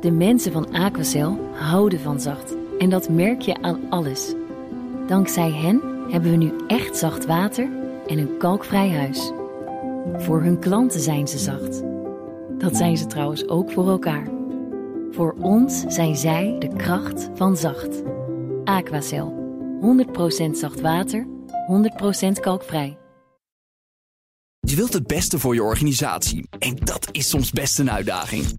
De mensen van Aquacel houden van zacht. En dat merk je aan alles. Dankzij hen hebben we nu echt zacht water en een kalkvrij huis. Voor hun klanten zijn ze zacht. Dat zijn ze trouwens ook voor elkaar. Voor ons zijn zij de kracht van zacht. Aquacel. 100% zacht water, 100% kalkvrij. Je wilt het beste voor je organisatie. En dat is soms best een uitdaging.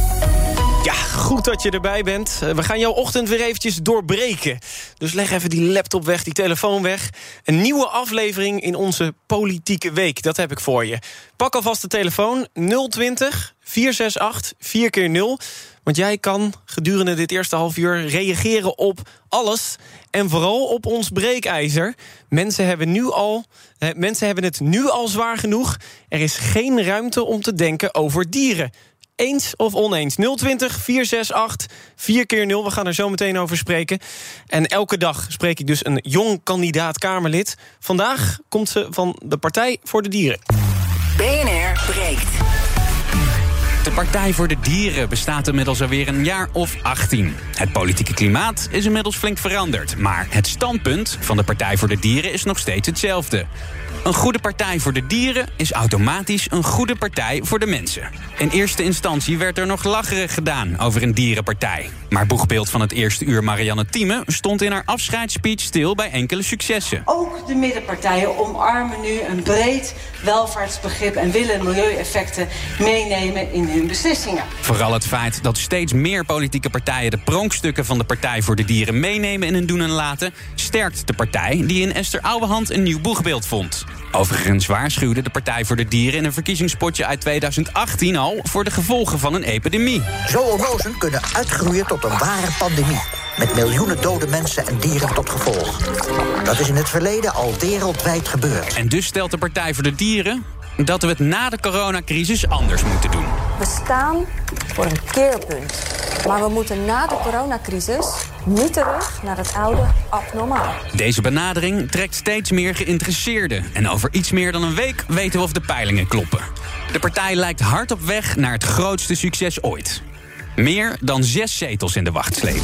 Ja, goed dat je erbij bent. Eh, We gaan jouw ochtend weer eventjes doorbreken. Dus leg even die laptop weg, die telefoon weg. Een nieuwe aflevering in onze politieke week. Dat heb ik voor je. Pak alvast de telefoon 020 468 4 keer 0 Want jij kan gedurende dit eerste half uur reageren op alles. En vooral op ons breekijzer. Mensen hebben, nu al, eh, mensen hebben het nu al zwaar genoeg. Er is geen ruimte om te denken over dieren. Eens of oneens? 020 468 4 keer 0 We gaan er zo meteen over spreken. En elke dag spreek ik dus een jong kandidaat Kamerlid. Vandaag komt ze van de Partij voor de Dieren. BNR breekt. De Partij voor de Dieren bestaat inmiddels alweer een jaar of 18. Het politieke klimaat is inmiddels flink veranderd. Maar het standpunt van de Partij voor de Dieren is nog steeds hetzelfde. Een goede partij voor de dieren is automatisch een goede partij voor de mensen. In eerste instantie werd er nog lacherig gedaan over een dierenpartij. Maar boegbeeld van het eerste uur Marianne Thieme stond in haar afscheidsspeech stil bij enkele successen. Ook de middenpartijen omarmen nu een breed welvaartsbegrip en willen milieueffecten meenemen in hun beslissingen. Vooral het feit dat steeds meer politieke partijen de pronkstukken van de Partij voor de Dieren meenemen in hun doen en laten, sterkt de partij die in Esther Ouwehand een nieuw boegbeeld vond. Overigens waarschuwde de Partij voor de Dieren in een verkiezingspotje uit 2018 al voor de gevolgen van een epidemie. Zoonosen kunnen uitgroeien tot een ware pandemie. Met miljoenen dode mensen en dieren tot gevolg. Dat is in het verleden al wereldwijd gebeurd. En dus stelt de Partij voor de Dieren dat we het na de coronacrisis anders moeten doen. We staan voor een keerpunt. Maar we moeten na de coronacrisis niet terug naar het oude abnormaal. Deze benadering trekt steeds meer geïnteresseerden. En over iets meer dan een week weten we of de peilingen kloppen. De partij lijkt hard op weg naar het grootste succes ooit. Meer dan zes zetels in de wachtsleep.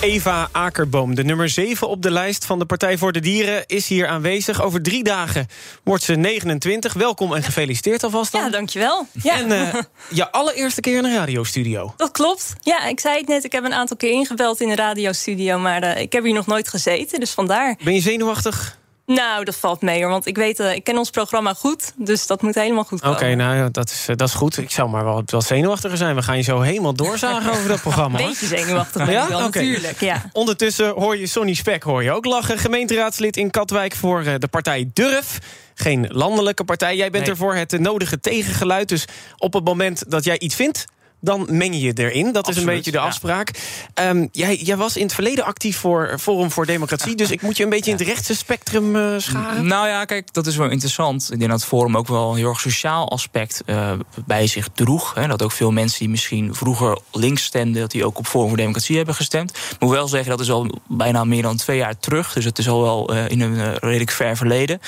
Eva Akerboom, de nummer 7 op de lijst van de Partij voor de Dieren, is hier aanwezig. Over drie dagen wordt ze 29. Welkom en gefeliciteerd alvast dan. Ja, dankjewel. Ja. En uh, je allereerste keer in een radiostudio. Dat klopt. Ja, ik zei het net, ik heb een aantal keer ingebeld in een radiostudio... maar uh, ik heb hier nog nooit gezeten, dus vandaar. Ben je zenuwachtig? Nou, dat valt mee hoor. Want ik weet, uh, ik ken ons programma goed. Dus dat moet helemaal goed komen. Oké, okay, nou ja, dat is, uh, dat is goed. Ik zou maar wel, wel zenuwachtiger zijn. We gaan je zo helemaal doorzagen over dat programma. Een beetje zenuwachtig ja? wel, okay. natuurlijk. Ja. Ondertussen hoor je Sonny Spek hoor je ook lachen. Gemeenteraadslid in Katwijk voor uh, de partij Durf. Geen landelijke partij. Jij bent nee. er voor het nodige tegengeluid. Dus op het moment dat jij iets vindt dan meng je erin. Dat Absoluut, is een beetje de afspraak. Ja. Um, jij, jij, was in het verleden actief voor Forum voor Democratie. Dus ik moet je een beetje in het rechtse spectrum uh, scharen. Nou ja, kijk, dat is wel interessant. Ik denk dat Forum ook wel een heel erg sociaal aspect uh, bij zich droeg. Hè, dat ook veel mensen die misschien vroeger links stemden... dat die ook op Forum voor Democratie hebben gestemd. Ik moet wel zeggen, dat is al bijna meer dan twee jaar terug. Dus het is al wel uh, in een redelijk ver verleden.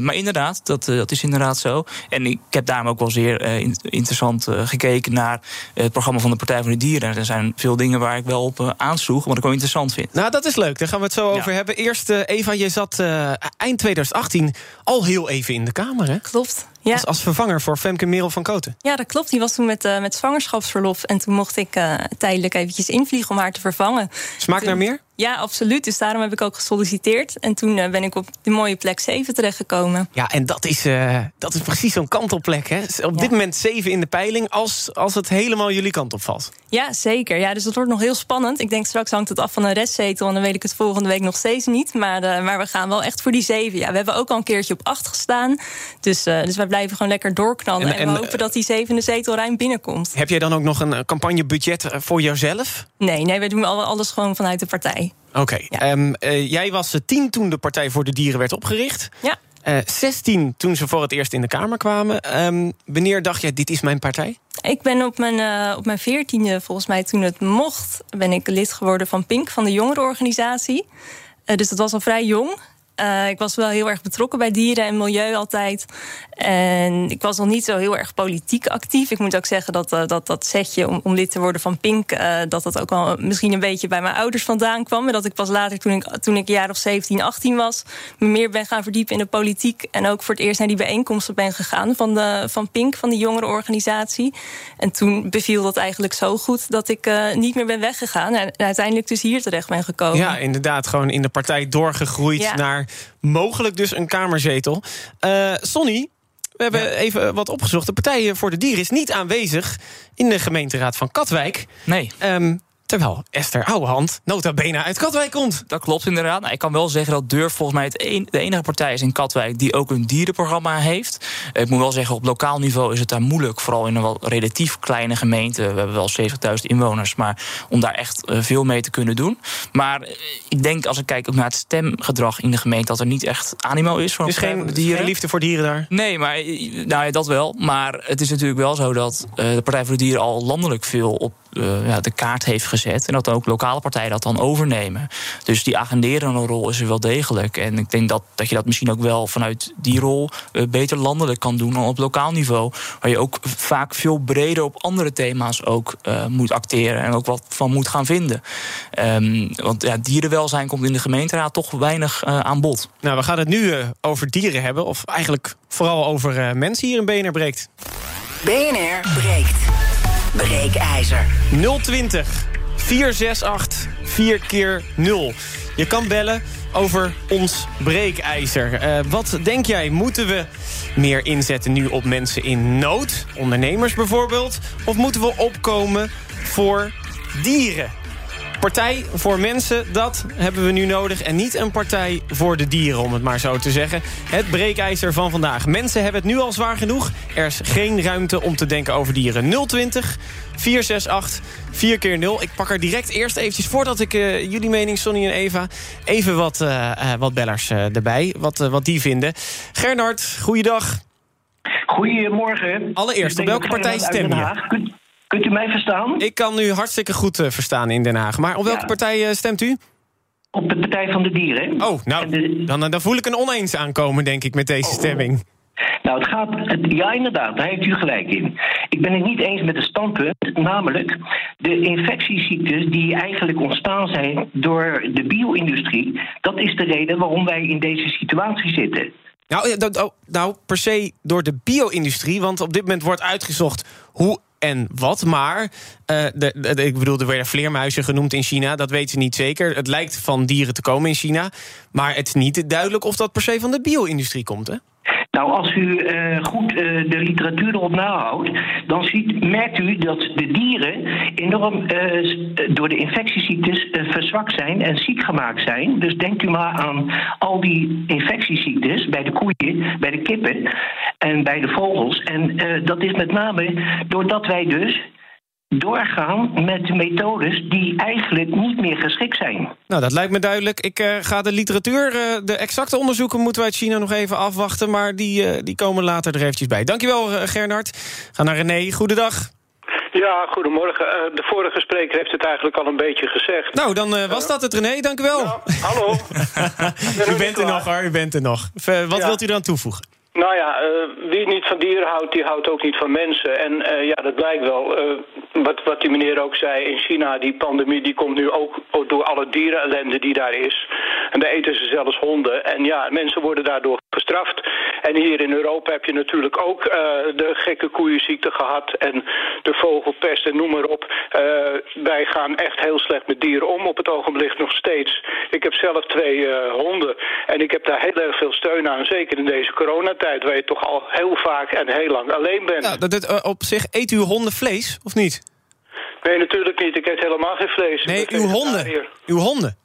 maar inderdaad, dat, dat is inderdaad zo. En ik heb daarom ook wel zeer interessant gekeken naar het programma van de Partij voor de Dieren. Er zijn veel dingen waar ik wel op uh, aansloeg, wat ik wel interessant vind. Nou, dat is leuk. Daar gaan we het zo over hebben. Eerst, uh, Eva, je zat uh, eind 2018 al heel even in de Kamer, hè? Klopt. Ja. Als, als, vervanger voor Femke Merel van Koten. Ja, dat klopt. Die was toen met, met zwangerschapsverlof. En toen mocht ik tijdelijk eventjes invliegen om haar te vervangen. Smaakt toen, naar meer? Ja, absoluut. Dus daarom heb ik ook gesolliciteerd. En toen ben ik op de mooie plek 7 terechtgekomen. Ja, en dat is, uh, dat is precies zo'n kantelplek. Hè? Op ja. dit moment 7 in de peiling, als, als het helemaal jullie kant op valt. Ja, zeker. Ja, dus dat wordt nog heel spannend. Ik denk straks hangt het af van een restzetel. En dan weet ik het volgende week nog steeds niet. Maar, uh, maar we gaan wel echt voor die 7. Ja, we hebben ook al een keertje op 8 gestaan. Dus, uh, dus wij blijven gewoon lekker doorknallen. En, en, en we hopen dat die zevende zetel ruim binnenkomt. Heb jij dan ook nog een campagnebudget voor jouzelf? Nee, nee, we doen alles gewoon vanuit de partij. Oké, ehm, eh, jij was eh, tien toen de Partij voor de Dieren werd opgericht. Ja. Eh 16 toen ze voor het eerst in de Kamer kwamen. Ehm, wanneer dacht jij, dit is mijn partij? Ik ben op mijn, op mijn veertiende, volgens mij toen het mocht... ben ik lid geworden van PINK, van de jongerenorganisatie. Eh, dus dat was al vrij jong. Eh, ik was wel heel erg betrokken bij dieren en milieu altijd. En ik was nog niet zo heel erg politiek actief. Ik moet ook zeggen dat eh, dat, dat setje om, om lid te worden van Pink... eh, dat dat ook wel misschien een beetje bij mijn ouders vandaan kwam. En dat ik pas later, toen ik, toen ik een jaar of 17, 18 was... me meer ben gaan verdiepen in de politiek. En ook voor het eerst naar die bijeenkomsten ben gegaan... van, de, van Pink, van de jongerenorganisatie. En toen beviel dat eigenlijk zo goed... dat ik niet meer ben weggegaan. En uiteindelijk dus hier terecht ben gekomen. Ja, inderdaad, gewoon in de partij doorgegroeid Ja. naar mogelijk dus een Kamerzetel. Eh Sonny, we hebben even wat opgezocht. De Partij voor de Dieren is niet aanwezig in de gemeenteraad van Katwijk. Nee. Ehm, terwijl Esther Ouwehand nota bene uit Katwijk komt. Dat klopt inderdaad. Nou, ik kan wel zeggen dat Durf volgens mij het een- de enige partij is in Katwijk die ook een dierenprogramma heeft. Eh, Ik moet wel zeggen, op lokaal niveau is het daar moeilijk. Vooral in een wel relatief kleine gemeente. We hebben wel 70.000 inwoners. Maar om daar echt eh, veel mee te kunnen doen. Maar eh, ik denk als ik kijk ook naar het stemgedrag in de gemeente, dat er niet echt animo is voor een Dus geen, voor de dieren. geen liefde voor dieren daar? Nee, maar nou ja, dat wel. Maar het is natuurlijk wel zo dat de Partij voor de Dieren al landelijk veel op eh, ja, de kaart heeft gezet. En dat ook lokale partijen dat dan overnemen. Dus die agenderende rol is er wel degelijk. En ik denk dat, dat je dat misschien ook wel vanuit die rol eh, beter landelijk kan doen dan op lokaal niveau. Waar je ook vaak veel breder op andere thema's ook eh, moet acteren. En ook wat van moet gaan vinden. Ehm, want ja, dierenwelzijn komt in de gemeenteraad toch weinig eh, aan bod. Nou, we gaan het nu over dieren hebben. Of eigenlijk vooral over eh, mensen hier in BNR Breekt. BNR breekt. Breekijzer. 020 468 4 keer 0. Je kan bellen over ons breekijzer. Eh, wat denk jij, moeten we meer inzetten nu op mensen in nood? Ondernemers bijvoorbeeld? Of moeten we opkomen voor dieren? Partij voor mensen, dat hebben we nu nodig. En niet een partij voor de dieren, om het maar zo te zeggen. Het breekijzer van vandaag. Mensen hebben het nu al zwaar genoeg. Er is geen ruimte om te denken over dieren. 020 468 4 keer 0. Ik pak er direct eerst eventjes, voordat ik eh, jullie mening, Sonny en Eva... even wat, eh, eh, wat bellers erbij, wat, wat die vinden. Gernard, goeiedag. Goedemorgen. Allereerst, op welke partij stem je? Kunt, u mij verstaan? Ik kan u hartstikke goed eh, verstaan in Den Haag. Maar op welke Ja. partij eh, stemt u? Op de Partij van de Dieren. Oh, nou, dan, dan voel ik een oneens aankomen, denk ik, met deze stemming. Nou, het gaat. Het, ja, inderdaad, daar heeft u gelijk in. Ik ben het niet eens met het standpunt, namelijk de infectieziektes die eigenlijk ontstaan zijn door de bio-industrie. Dat is de reden waarom wij in deze situatie zitten. Nou, oh, nou, per se door de bio-industrie. Want op dit moment wordt uitgezocht hoe en wat. Maar, eh, de, de- ik bedoel, er werden vleermuizen genoemd in China. Dat weten ze niet zeker. Het lijkt van dieren te komen in China. Maar het is niet duidelijk of dat per se van de bio-industrie komt, hè? Nou, als u eh, goed eh, de literatuur erop nahoudt, dan ziet, merkt u dat de dieren enorm eh, door de infectieziektes verzwakt zijn en ziek gemaakt zijn. Dus denkt u maar aan al die infectieziektes bij de koeien, bij de kippen en bij de vogels. En dat is met name doordat wij dus doorgaan met methodes die eigenlijk niet meer geschikt zijn. Nou, dat lijkt me duidelijk. Ik eh, ga de literatuur, eh, de exacte onderzoeken moeten we uit China nog even afwachten. Maar die, eh, die komen later er eventjes bij. Dankjewel, Gernard. Ga naar René. Goedendag. Ja, goedemorgen. De vorige spreker heeft het eigenlijk al een beetje gezegd. Nou, dan eh, was dat het, René. Dank u wel. Hallo. u bent er nog, hoor. U bent er nog. V- Wat Ja. wilt u dan toevoegen? Nou ja, eh, wie niet van dieren houdt, die houdt ook niet van mensen. En eh, ja, dat blijkt wel. Eh, wat, wat die meneer ook zei, in China, die pandemie, die komt nu ook door alle dierenellende die daar is. En daar eten ze zelfs honden. En ja, mensen worden daardoor gestraft. En hier in Europa heb je natuurlijk ook de gekke koeienziekte gehad en de vogelpest en noem maar op. Wij gaan echt heel slecht met dieren om op het ogenblik nog steeds. Ik heb zelf twee honden en ik heb daar heel erg veel steun aan. Zeker in deze coronatijd, waar je toch al heel vaak en heel lang alleen bent. Nou, dat, dat, eh, op zich, eet u honden vlees, of niet? Nee, natuurlijk niet. Ik eet helemaal geen vlees. Nee, uw honden. Uw honden.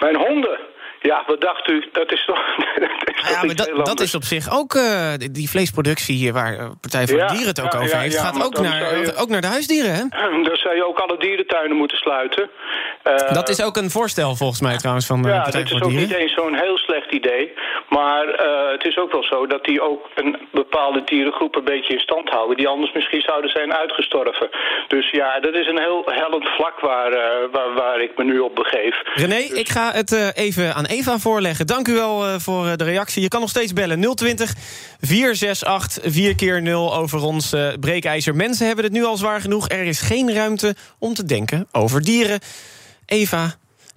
Mijn honden? Ja, wat dacht u? Dat is toch... dat is Ja, maar dat, dat is op zich ook eh, die- vleesproductie hier waar eh, Partij voor Ja, de Dieren het ook ja, over ja, heeft. ja, gaat ook naar, je- ook naar de huisdieren, hè? Dan zou je ook alle dierentuinen moeten sluiten. Dat is ook een voorstel volgens mij trouwens van de ja, Partij dit voor is ook de niet Dieren. eens zo'n heel slecht idee. Maar eh, het is ook wel zo dat die ook een bepaalde dierengroep een beetje in stand houden... die anders misschien zouden zijn uitgestorven. Dus ja, dat is een heel hellend vlak waar, eh, waar, waar ik me nu op begeef. René, ik ga het eh, even aan Eva voorleggen. Dank u wel voor de reactie. Je kan nog steeds bellen 020 468 4 keer 0 over ons breekijzer. Mensen hebben het nu al zwaar genoeg. Er is geen ruimte om te denken over dieren. Eva,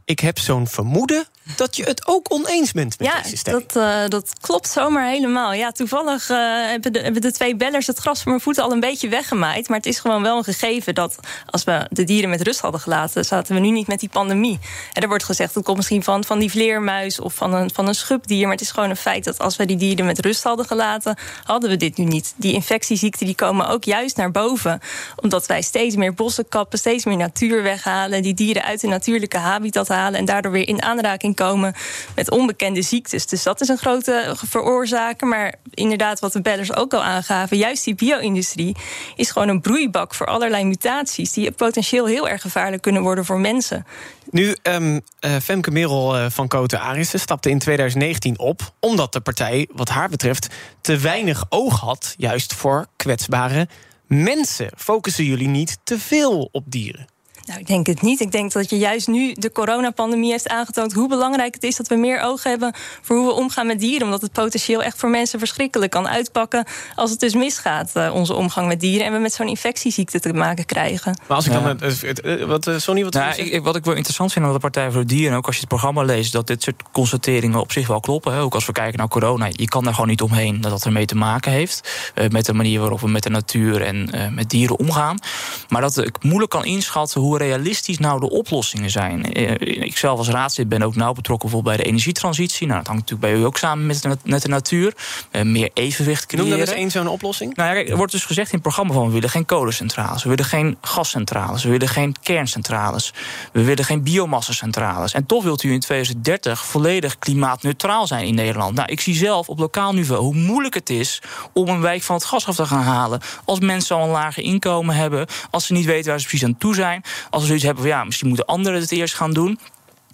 ik heb zo'n vermoeden dat je het ook oneens bent met Ja, deze stelling. dat, eh, dat klopt zomaar helemaal. Ja, toevallig eh, hebben, de, hebben de twee bellers het gras van mijn voeten al een beetje weggemaaid. Maar het is gewoon wel een gegeven dat als we de dieren met rust hadden gelaten, zaten we nu niet met die pandemie. En er wordt gezegd, dat komt misschien van, van die vleermuis of van een, van een schubdier. Maar het is gewoon een feit dat als we die dieren met rust hadden gelaten, hadden we dit nu niet. Die infectieziekten die komen ook juist naar boven. Omdat wij steeds meer bossen kappen, steeds meer natuur weghalen. Die dieren uit de natuurlijke habitat halen. En daardoor weer in aanraking komen met onbekende ziektes. Dus dat is een grote veroorzaker. Maar inderdaad, wat de bellers ook al aangaven, juist die bio-industrie is gewoon een broeibak voor allerlei mutaties. die potentieel heel erg gevaarlijk kunnen worden voor mensen. Nu, ehm, eh, Femke Merel eh, van Koten Arissen stapte in 2019 op... omdat de partij, wat haar betreft, te weinig oog had... juist voor kwetsbare mensen. Focussen jullie niet te veel op dieren? Nou, ik denk het niet. Ik denk dat je juist nu de coronapandemie heeft aangetoond hoe belangrijk het is dat we meer oog hebben voor hoe we omgaan met dieren. Omdat het potentieel echt voor mensen verschrikkelijk kan uitpakken als het dus misgaat, eh, onze omgang met dieren. En we met zo'n infectieziekte te maken krijgen. Maar als ik Ja. dan... het- eh, wat, eh, Sonny, wat Nou, ik, wat ik wel interessant vind aan de Partij voor de Dieren, ook als je het programma leest, dat dit soort constateringen op zich wel kloppen. Hè. Ook als we kijken naar corona, je kan daar gewoon niet omheen dat dat ermee te maken heeft. eh, met de manier waarop we met de natuur en eh, met dieren omgaan. Maar dat ik moeilijk kan inschatten hoe realistisch nou de oplossingen zijn. Eh, ik zelf als raadslid ben ook nauw betrokken bijvoorbeeld bij de energietransitie. Nou, dat hangt natuurlijk bij u ook samen met de, met de natuur. Eh, meer evenwicht creëren. Noem dan eens één zo'n oplossing. Nou ja, kijk, er wordt dus gezegd in het programma van we willen geen kolencentrales, we willen geen gascentrales, we willen geen kerncentrales, we willen geen biomassacentrales. En toch wilt u in 2030 volledig klimaatneutraal zijn in Nederland. Nou, ik zie zelf op lokaal niveau hoe moeilijk het is om een wijk van het gas af te gaan halen. Als mensen al een lager inkomen hebben, als ze niet weten waar ze precies aan toe zijn, als ze zoiets hebben van ja, misschien moeten anderen het eerst gaan doen.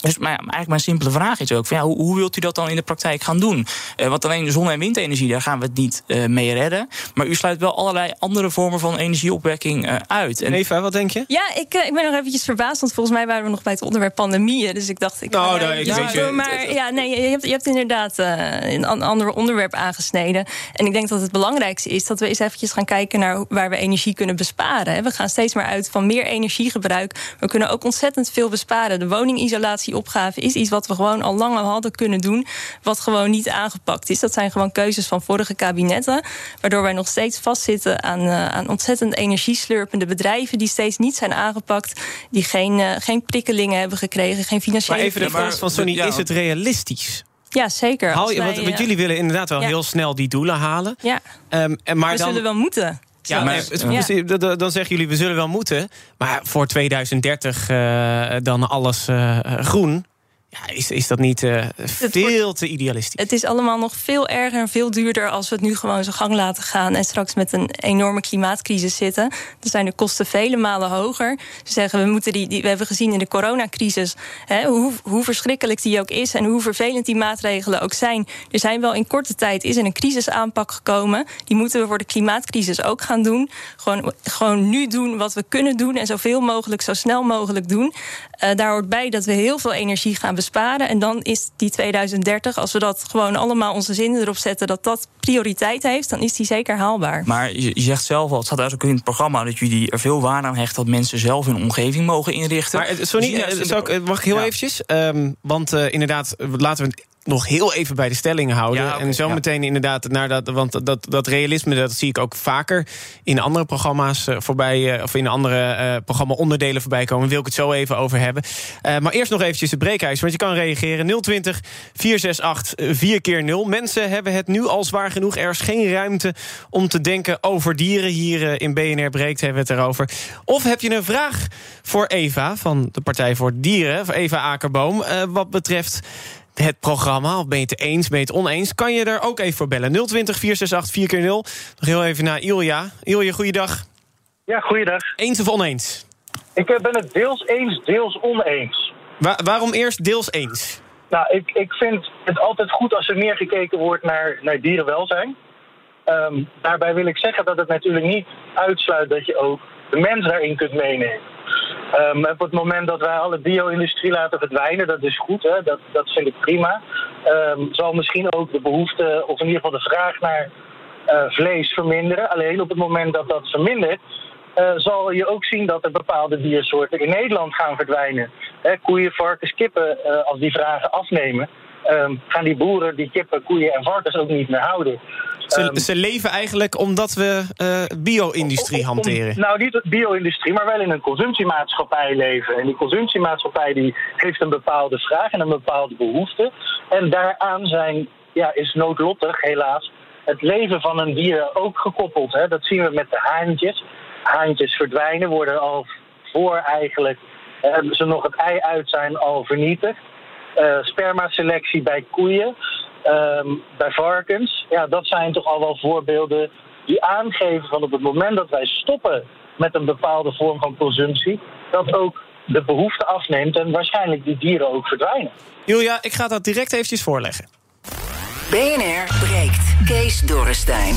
Dus maar ja, eigenlijk mijn simpele vraag is ook: van, ja, hoe, hoe wilt u dat dan in de praktijk gaan doen? Eh, want alleen zon- en windenergie, daar gaan we het niet eh, mee redden. Maar u sluit wel allerlei andere vormen van energieopwekking eh, uit. En Eva, wat denk je? Ja, ik, ik ben nog eventjes verbaasd, want volgens mij waren we nog bij het onderwerp pandemieën. Dus ik dacht, ik Nou, nou, daar ik weet je-. Maar ja, nee, je hebt, je hebt inderdaad eh, een an- ander onderwerp aangesneden. En ik denk dat het belangrijkste is dat we eens eventjes gaan kijken naar waar we energie kunnen besparen. We gaan steeds meer uit van meer energiegebruik. We kunnen ook ontzettend veel besparen. De woningisolatieopgave is iets wat we gewoon al lang al hadden kunnen doen, wat gewoon niet aangepakt is. Dat zijn gewoon keuzes van vorige kabinetten, waardoor wij nog steeds vastzitten aan, eh, aan ontzettend energieslurpende bedrijven die steeds niet zijn aangepakt, die geen, eh, geen prikkelingen hebben gekregen, geen financiële. Maar even de vraag van Sonny, Ja. is het realistisch? Ja, zeker. Haal Als je, want, wij, want eh, jullie willen inderdaad wel ja. heel snel die doelen halen. Ja, Ehm, en maar we dan, zullen wel moeten. Ja, Maar- het- ja. dan- zeggen jullie, we zullen wel moeten. Maar voor 2030 eh, dan alles eh, groen. Ja, is, is dat niet eh, veel te idealistisch? Het is allemaal nog veel erger en veel duurder als we het nu gewoon zijn gang laten gaan en straks met een enorme klimaatcrisis zitten. Dan zijn de kosten vele malen hoger. Ze zeggen we moeten die, die we hebben gezien in de coronacrisis hè, hoe, hoe verschrikkelijk die ook is en hoe vervelend die maatregelen ook zijn. Er zijn wel in korte tijd is er een crisisaanpak gekomen. Die moeten we voor de klimaatcrisis ook gaan doen. Gewoon, gewoon nu doen wat we kunnen doen en zoveel mogelijk, zo snel mogelijk doen. Eh, daar hoort bij dat we heel veel energie gaan besparen. En dan is die 2030, als we dat gewoon allemaal onze zinnen erop zetten, dat dat prioriteit heeft, dan is die zeker haalbaar. Maar je, je zegt zelf al, het staat ook in het programma, dat jullie er veel waarde aan hechten dat mensen zelf hun omgeving mogen inrichten. Maar Sonny, We zien eh, eh, mag ik heel Ja. eventjes? Ehm, want eh, inderdaad, laten we het nog heel even bij de stellingen houden. Ja, en zo ja. meteen inderdaad naar dat. Want dat, dat realisme, dat zie ik ook vaker in andere programma's eh, voorbij. eh, of in andere eh programma-onderdelen voorbij komen. Wil ik het zo even over hebben. Maar eerst nog eventjes het breekijzer. Want je kan reageren 020 468 4 keer 0 Mensen hebben het nu al zwaar genoeg. Er is geen ruimte om te denken over dieren. Hier in BNR Breekt hebben we het erover. Of heb je een vraag voor Eva van de Partij voor Dieren, voor Eva Akerboom, wat betreft het programma. Of ben je het eens, ben je het oneens? Kan je er ook even voor bellen. 020 468 4 keer 0 Nog heel even naar Ilja. Ilja, goeiedag. Ja, goeiedag. Eens of oneens? Ik eh, ben het deels eens, deels oneens. Wa- waarom eerst deels eens? Nou, ik, ik vind het altijd goed als er meer gekeken wordt naar, naar dierenwelzijn. Ehm, daarbij wil ik zeggen dat het natuurlijk niet uitsluit dat je ook de mens daarin kunt meenemen. Ehm, op het moment dat wij alle bio-industrie laten verdwijnen, dat is goed, hè? Dat, dat vind ik prima. Ehm, zal misschien ook de behoefte, of in ieder geval de vraag naar eh, vlees verminderen. Alleen op het moment dat dat vermindert, eh, zal je ook zien dat er bepaalde diersoorten in Nederland gaan verdwijnen. Hè, koeien, varkens, kippen, eh, als die vragen afnemen, ehm, gaan die boeren die kippen, koeien en varkens ook niet meer houden. Ze, Ehm, ze leven eigenlijk omdat we eh, bio-industrie hanteren. nou, niet bio-industrie, maar wel in een consumptiemaatschappij leven. En die consumptiemaatschappij die heeft een bepaalde vraag en een bepaalde behoefte. En daaraan zijn, ja, is noodlottig helaas het leven van een dier ook gekoppeld. Hè. Dat zien we met de haantjes. Haantjes verdwijnen, worden al voor eigenlijk eh, ze nog het ei uit zijn al vernietigd. Eh, spermaselectie bij koeien, ehm, bij varkens. Ja, dat zijn toch al wel voorbeelden die aangeven van op het moment dat wij stoppen met een bepaalde vorm van consumptie, dat ook de behoefte afneemt en waarschijnlijk die dieren ook verdwijnen. Julia, ik ga dat direct eventjes voorleggen. BNR breekt. Kees Dorrestein.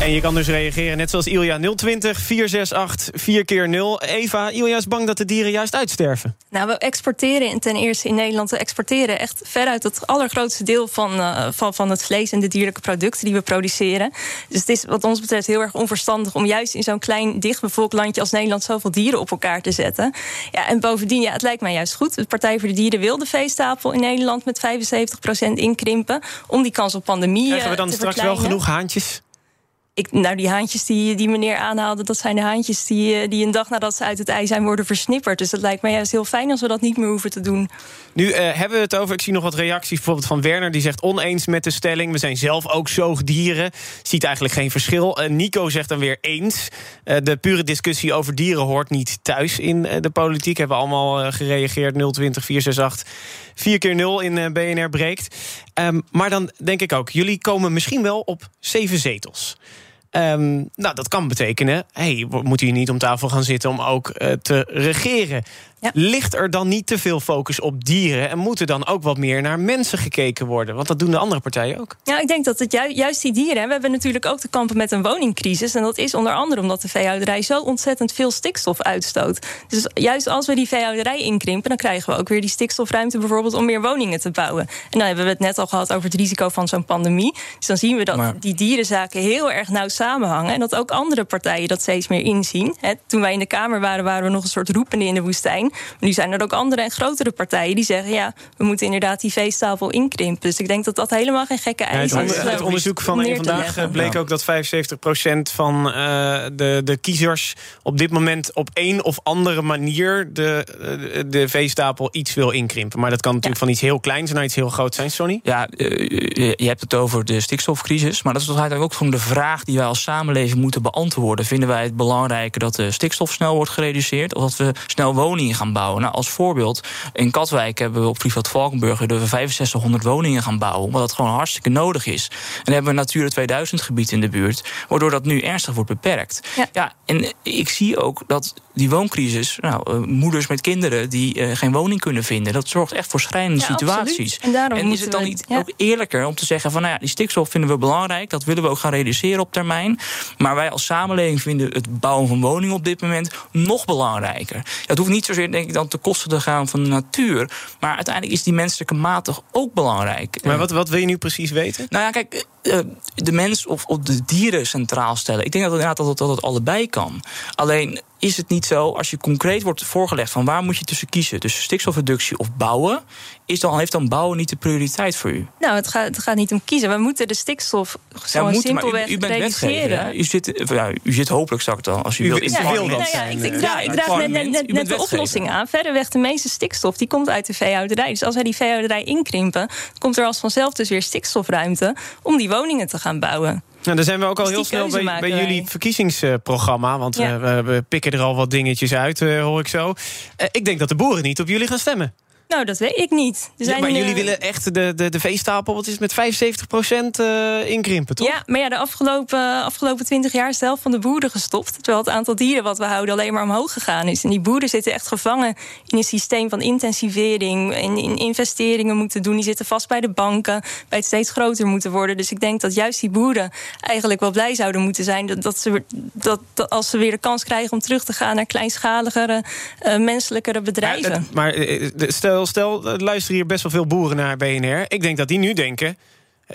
En je kan dus reageren, net zoals Ilja, 020 468 4 keer 0 Eva, Ilja is bang dat de dieren juist uitsterven. Nou, we exporteren ten eerste in Nederland. We exporteren echt veruit het allergrootste deel van, eh, van, van het vlees en de dierlijke producten die we produceren. Dus het is wat ons betreft heel erg onverstandig om juist in zo'n klein, dichtbevolkt landje als Nederland zoveel dieren op elkaar te zetten. Ja, en bovendien, ja, het lijkt mij juist goed. De Partij voor de Dieren wil de veestapel in Nederland met 75% inkrimpen. Om die kans op pandemie Krijgen we dan te straks wel genoeg haantjes? Nou, die haantjes die, die meneer aanhaalde, dat zijn de haantjes die, eh, die een dag nadat ze uit het ei zijn worden versnipperd. Dus dat lijkt mij juist heel fijn als we dat niet meer hoeven te doen. Nu eh, hebben we het over, ik zie nog wat reacties, bijvoorbeeld van Werner, die zegt oneens met de stelling. We zijn zelf ook zoogdieren. Ziet eigenlijk geen verschil. Eh, Nico zegt dan weer eens. De pure discussie over dieren hoort niet thuis in de politiek. Hebben we allemaal gereageerd. 020 468 4 keer 0 in BNR breekt. Ehm, maar dan denk ik ook, jullie komen misschien wel op zeven zetels. Ehm, nou, dat kan betekenen, hey, we moeten hier niet om tafel gaan zitten om ook eh, te regeren. Ligt er dan niet te veel focus op dieren en moet er dan ook wat meer naar mensen gekeken worden? Want dat doen de andere partijen ook. Ja, ik denk dat het ju- juist die dieren. hè, We hebben natuurlijk ook te kampen met een woningcrisis. En dat is onder andere omdat de veehouderij zo ontzettend veel stikstof uitstoot. Dus juist als we die veehouderij inkrimpen, dan krijgen we ook weer die stikstofruimte bijvoorbeeld om meer woningen te bouwen. En dan hebben we het net al gehad over het risico van zo'n pandemie. Dus dan zien we dat Maar- die dierenzaken heel erg nauw samenhangen. En dat ook andere partijen dat steeds meer inzien. Hè, toen wij in de Kamer waren, waren we nog een soort roepende in de woestijn. Maar nu zijn er ook andere en grotere partijen die zeggen: ja, we moeten inderdaad die veestapel inkrimpen. Dus ik denk dat dat helemaal geen gekke eis het, is. om het onderzoek van neer een te vandaag leggen. eh, bleek ook dat 75% van eh, de, de kiezers op dit moment op een of andere manier de, eh, de veestapel iets wil inkrimpen. Maar dat kan natuurlijk van iets heel kleins naar iets heel groots zijn, Sonny. Ja, eh, je je hebt het over de stikstofcrisis. Maar dat is toch eigenlijk ook gewoon de vraag die wij als samenleving moeten beantwoorden. Vinden wij het belangrijker dat de stikstof snel wordt gereduceerd? Of dat we snel woningen gaan bouwen? Nou, als voorbeeld, in Katwijk hebben we op Vliegveld Valkenburg we 6500 woningen gaan bouwen. Omdat dat gewoon hartstikke nodig is. En dan hebben we een Natura 2000 gebied in de buurt. Waardoor dat nu ernstig wordt beperkt. Ja, en ik zie ook dat die wooncrisis, nou, eh, moeders met kinderen die eh, geen woning kunnen vinden, dat zorgt echt voor schrijnende Ja, situaties. En daarom is het dan niet ja. ook eerlijker om te zeggen van nou ja, die stikstof vinden we belangrijk, dat willen we ook gaan reduceren op termijn. Maar wij als samenleving vinden het bouwen van woningen op dit moment nog belangrijker. Het hoeft niet zozeer denk ik dan te kosten te gaan van de natuur, maar uiteindelijk is die menselijke maat toch ook belangrijk. Maar wat, wat wil je nu precies weten? Nou ja, kijk, de mens of, of de dieren centraal stellen. Ik denk dat het inderdaad dat dat het allebei kan. Alleen is het niet zo, als je concreet wordt voorgelegd van waar moet je tussen kiezen, tussen stikstofreductie of bouwen, is dan, heeft dan bouwen niet de prioriteit voor u? Nou, het gaat, het gaat niet om kiezen. We moeten de stikstof Ja, gewoon moet, simpelweg u, u bent reduceren. U zit, eh, ja, u zit hopelijk straks dan, als u, U wilt, wil- in u het wil dat Nou ja, ik, ik Ja, draag, ik draag net, net, net, de oplossing aan. Verreweg de meeste stikstof die komt uit de veehouderij. Dus als wij die veehouderij inkrimpen, komt er als vanzelf dus weer stikstofruimte om die woningen te gaan bouwen. Nou, dan zijn we ook al Dus heel snel bij, bij jullie verkiezingsprogramma. Want Ja. we, we, we pikken er al wat dingetjes uit, eh, hoor ik zo. Eh, ik denk dat de boeren niet op jullie gaan stemmen. Nou, dat weet ik niet. Er Ja, zijn, maar jullie eh, willen echt de, de, de veestapel, wat is het, met 75% eh inkrimpen, toch? Ja, maar ja, de afgelopen, afgelopen 20 jaar is de helft van de boeren gestopt. Terwijl het aantal dieren wat we houden alleen maar omhoog gegaan is. En die boeren zitten echt gevangen in een systeem van intensivering. In, in investeringen moeten doen. Die zitten vast bij de banken. Bij het steeds groter moeten worden. Dus ik denk dat juist die boeren eigenlijk wel blij zouden moeten zijn. Dat, dat, ze, dat, dat als ze weer de kans krijgen om terug te gaan naar kleinschaligere, eh, menselijkere bedrijven. Maar, maar eh, stel, er luisteren hier best wel veel boeren naar BNR. Ik denk dat die nu denken...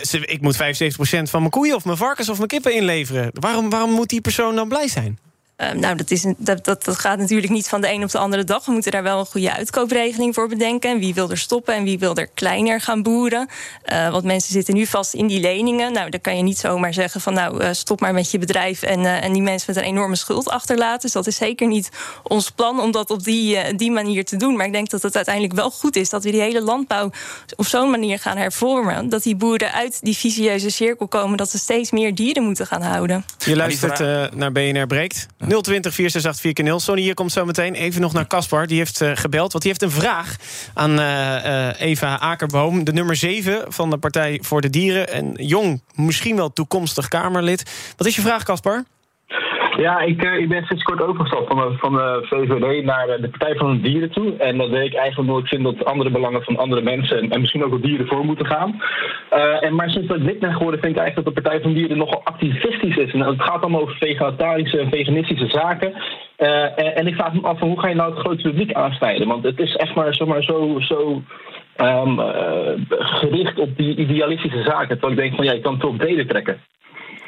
Ik moet 75% van mijn koeien of mijn varkens of mijn kippen inleveren. Waarom, waarom moet die persoon dan blij zijn? Eh, nou, dat, is een, dat, dat, dat gaat natuurlijk niet van de een op de andere dag. We moeten daar wel een goede uitkoopregeling voor bedenken. En wie wil er stoppen en wie wil er kleiner gaan boeren. Eh, want mensen zitten nu vast in die leningen. Nou, dan kan je niet zomaar zeggen van nou, eh, stop maar met je bedrijf en, eh, en die mensen met een enorme schuld achterlaten. Dus dat is zeker niet ons plan om dat op die, die manier te doen. Maar ik denk dat het uiteindelijk wel goed is dat we die hele landbouw op zo'n manier gaan hervormen. Dat die boeren uit die visieuze cirkel komen. Dat ze steeds meer dieren moeten gaan houden. Je luistert naar BNR Breekt. 020 468 4 Sonny, hier komt zo meteen. Even nog naar Caspar, die heeft eh, gebeld. Want die heeft een vraag aan eh, eh, Eva Akerboom. De nummer 7 van de Partij voor de Dieren. En jong, misschien wel toekomstig Kamerlid. Wat is je vraag, Caspar? Ja, ik, eh, ik ben sinds kort overgestapt van, van de VVD naar eh, de Partij van de Dieren toe. En dat deed ik eigenlijk omdat ik vind dat andere belangen van andere mensen en, en misschien ook de dieren voor moeten gaan. Eh, en, maar sinds dat ik lid ben geworden, vind ik eigenlijk dat de Partij van de Dieren nogal activistisch is. En het gaat allemaal over vegetarische en veganistische zaken. Eh, en, en ik vraag me af hoe ga je nou het grote publiek aansnijden? Want het is echt maar, zomaar zo, zo ehm, eh, gericht op die idealistische zaken. Terwijl ik denk van ja, je kan toch breder trekken.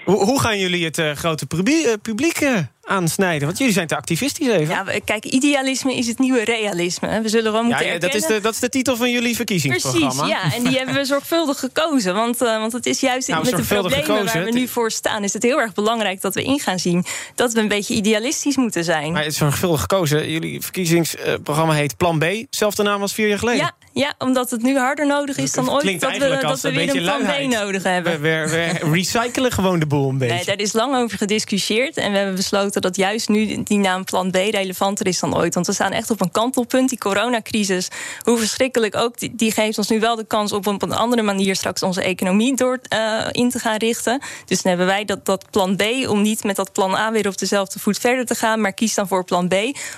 Hoe, gaan jullie het eh, grote publiek, eh, publiek eh, aansnijden? Want jullie zijn te activistisch even. Ja, kijk, idealisme is het nieuwe realisme. We zullen wel Ja, moeten ja, dat, erkennen... is de, dat is de titel van jullie verkiezingsprogramma. Precies, ja. En die hebben we zorgvuldig gekozen. Want, eh, want het is juist Nou, met de problemen gekozen, waar we nu voor staan... is het heel erg belangrijk dat we in gaan zien... dat we een beetje idealistisch moeten zijn. Maar het is zorgvuldig gekozen. Jullie verkiezingsprogramma heet Plan B. Zelfde naam als vier jaar geleden. Ja, ja, omdat het nu harder nodig is dan ooit... Dat we, dat we een weer een plan. B nodig hebben. We, we, we recyclen gewoon de boel een beetje. Nee, daar is lang over gediscussieerd. En we hebben besloten dat juist nu die naam Plan B relevanter is dan ooit. Want we staan echt op een kantelpunt. Die coronacrisis, hoe verschrikkelijk ook, die, die geeft ons nu wel de kans om op een andere manier straks onze economie door eh, in te gaan richten. Dus dan hebben wij dat, dat Plan B om niet met dat Plan A weer op dezelfde voet verder te gaan. Maar kies dan voor Plan B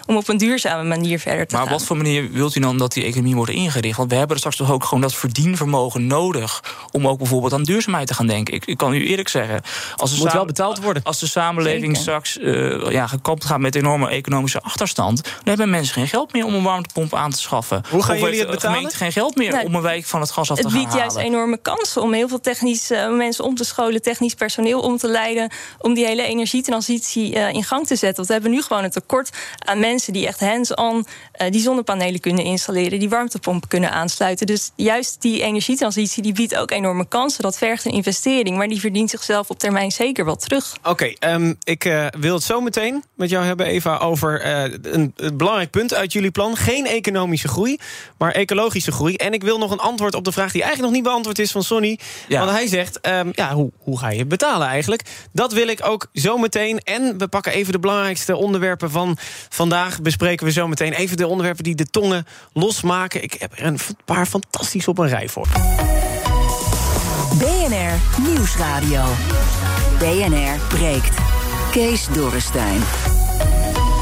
om op een duurzame manier verder te Maar gaan. op wat voor manier wilt u dan dat die economie wordt ingericht? Want we hebben er straks toch ook gewoon dat verdienvermogen nodig... om ook bijvoorbeeld aan duurzaamheid te gaan denken. Ik, ik kan u eerlijk zeggen... Als de Moet wel betaald worden. Als de samenleving Zeker. straks eh ja, gekapt gaat met enorme economische achterstand... dan hebben mensen geen geld meer om een warmtepomp aan te schaffen. Hoe gaan Of jullie het de betalen? gemeente geen geld meer Nou, om een wijk van het gas af te Het gaan biedt juist halen. enorme kansen om heel veel technisch eh, mensen om te scholen, technisch personeel om te leiden, om die hele energietransitie eh, in gang te zetten. Want we hebben nu gewoon een tekort aan mensen die echt hands-on eh, die zonnepanelen kunnen installeren, die warmtepompen kunnen aansluiten. Dus juist die energietransitie die biedt ook enorme kansen. Dat vergt een investering, maar die verdient zichzelf op termijn zeker wel terug. Oké, ehm, ik eh, wil het zo meteen met jou hebben, Eva, over eh, een, een belangrijk punt uit jullie plan. Geen economische groei, maar ecologische groei. En ik wil nog een antwoord op de vraag die eigenlijk nog niet beantwoord is van Sonny. Ja. Want hij zegt, ehm, ja, hoe, hoe ga je het betalen eigenlijk? Dat wil ik ook zo meteen. En we pakken even de belangrijkste onderwerpen van vandaag. Bespreken we zo meteen even de onderwerpen die de tongen losmaken. Ik heb er een paar fantastisch op een rij voor. BNR Nieuwsradio. BNR breekt. Kees Dorrestein.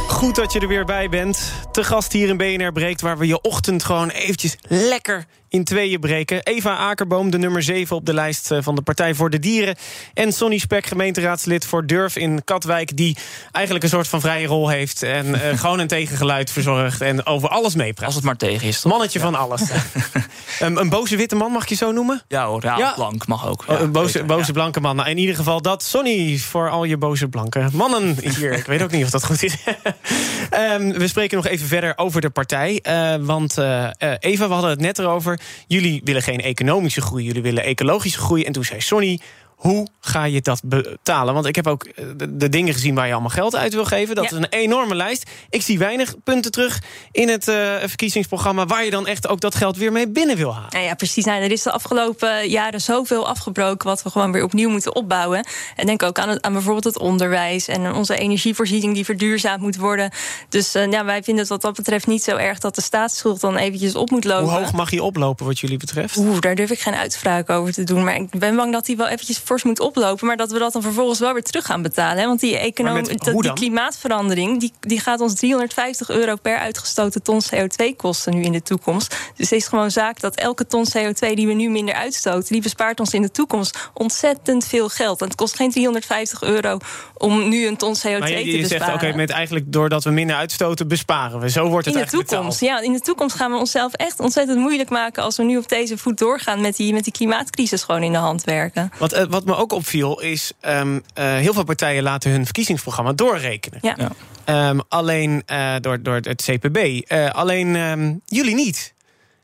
Goed dat je er weer bij bent. Te gast hier in BNR Breekt, waar we je ochtend gewoon eventjes lekker in tweeën breken. Eva Akerboom, de nummer 7 op de lijst eh, van de Partij voor de Dieren. En Sonny Spek, gemeenteraadslid voor Durf in Katwijk... die eigenlijk een soort van vrije rol heeft... en eh, gewoon een tegengeluid verzorgt en over alles meepraat. Als het maar tegen is. toch? Mannetje van alles. Een, een boze witte man, mag je zo noemen? Ja hoor, ja, Ja. blank mag ook. Oh, Ja, een boze, boze blanke man. Nou, in ieder geval dat. Sonny, voor al je boze blanke mannen hier. Ik weet ook niet of dat goed is. Ehm, we spreken nog even verder over de partij. Eh, want eh, eh, Eva, we hadden het net erover. Jullie willen geen economische groei, jullie willen ecologische groei. En toen zei Sonny, Hoe ga je dat betalen? Want ik heb ook eh, de, de dingen gezien waar je allemaal geld uit wil geven. Dat Ja. is een enorme lijst. Ik zie weinig punten terug in het eh, verkiezingsprogramma... waar je dan echt ook dat geld weer mee binnen wil halen. Nou ja, precies. Nou, er is de afgelopen jaren zoveel afgebroken... wat we gewoon weer opnieuw moeten opbouwen. En denk ook aan, het, aan bijvoorbeeld het onderwijs... en onze energievoorziening die verduurzaamd moet worden. Dus eh, ja, wij vinden het wat dat betreft niet zo erg... dat de staatsschuld dan eventjes op moet lopen. Hoe hoog mag die oplopen wat jullie betreft? Oeh, daar durf ik geen uitspraak over te doen. Maar ik ben bang dat die wel eventjes fors moet oplopen. Maar dat we dat dan vervolgens wel weer terug gaan betalen. Hè? Want die, met- dat- hoe die klimaatverandering... Die, die gaat ons 350 euro per uitgestoten ton CO2 kosten nu in de toekomst. Dus het is gewoon zaak dat elke ton CO2 die we nu minder uitstoten... die bespaart ons in de toekomst ontzettend veel geld. En het kost geen 350 euro om nu een ton CO2 Maar je, te je besparen. zegt, oké, met eigenlijk doordat we minder uitstoten, besparen we. Zo wordt het in de toekomst, betaald. ja, in de toekomst gaan we onszelf echt ontzettend moeilijk maken als we nu op deze voet doorgaan met die, met die klimaatcrisis gewoon in de hand werken. Wat, eh, wat me ook opviel is, ehm, eh, heel veel partijen laten hun verkiezingsprogramma doorrekenen. Ja. Ehm, alleen eh, door, door het CPB. Eh, alleen ehm, jullie niet.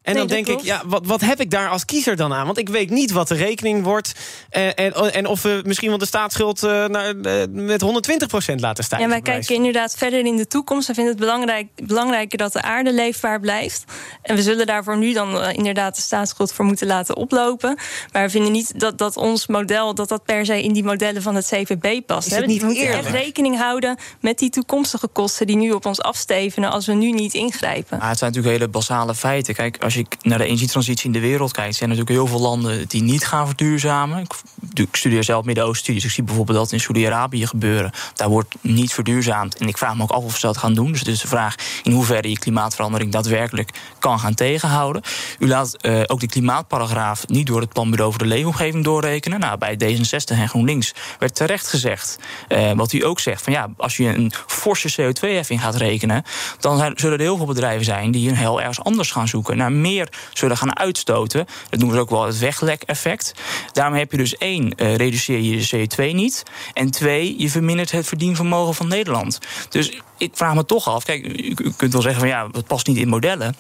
En Nee, dan denk ik, ja, wat, wat heb ik daar als kiezer dan aan? Want ik weet niet wat de rekening wordt. eh, en, en of we misschien wel de staatsschuld eh, naar, eh, met 120% laten stijgen. Ja, wij kijken inderdaad verder in de toekomst. We vinden het belangrijk, belangrijker dat de aarde leefbaar blijft. En we zullen daarvoor nu dan eh, inderdaad de staatsschuld voor moeten laten oplopen. Maar we vinden niet dat, dat ons model dat dat per se in die modellen van het CVB past. Is hè. het niet we moeten echt rekening houden met die toekomstige kosten die nu op ons afstevenen als we nu niet ingrijpen. Maar het zijn natuurlijk hele basale feiten. Kijk, als je naar de energietransitie in de wereld kijkt, zijn er natuurlijk heel veel landen die niet gaan verduurzamen. Ik, ik studeer zelf Midden-Oosten-studies. Ik zie bijvoorbeeld dat in Saudi-Arabië gebeuren. Daar wordt niet verduurzaamd. En ik vraag me ook af of ze dat gaan doen. Dus het is de vraag in hoeverre je klimaatverandering daadwerkelijk kan gaan tegenhouden. U laat eh, ook de klimaatparagraaf niet door het Planbureau voor de Leefomgeving doorrekenen. Nou, bij D66 en GroenLinks werd terecht gezegd, eh, wat u ook zegt, van ja, als je een forse CO2-heffing gaat rekenen, dan zullen er heel veel bedrijven zijn die een heel ergens anders gaan zoeken, naar meer zullen gaan uitstoten. Dat noemen we ook wel het weglek-effect. Daarmee heb je dus één, eh, reduceer je de CO2 niet. En twee, je vermindert het verdienvermogen van Nederland. Dus ik vraag me toch af, kijk, u kunt wel zeggen van ja, dat past niet in modellen.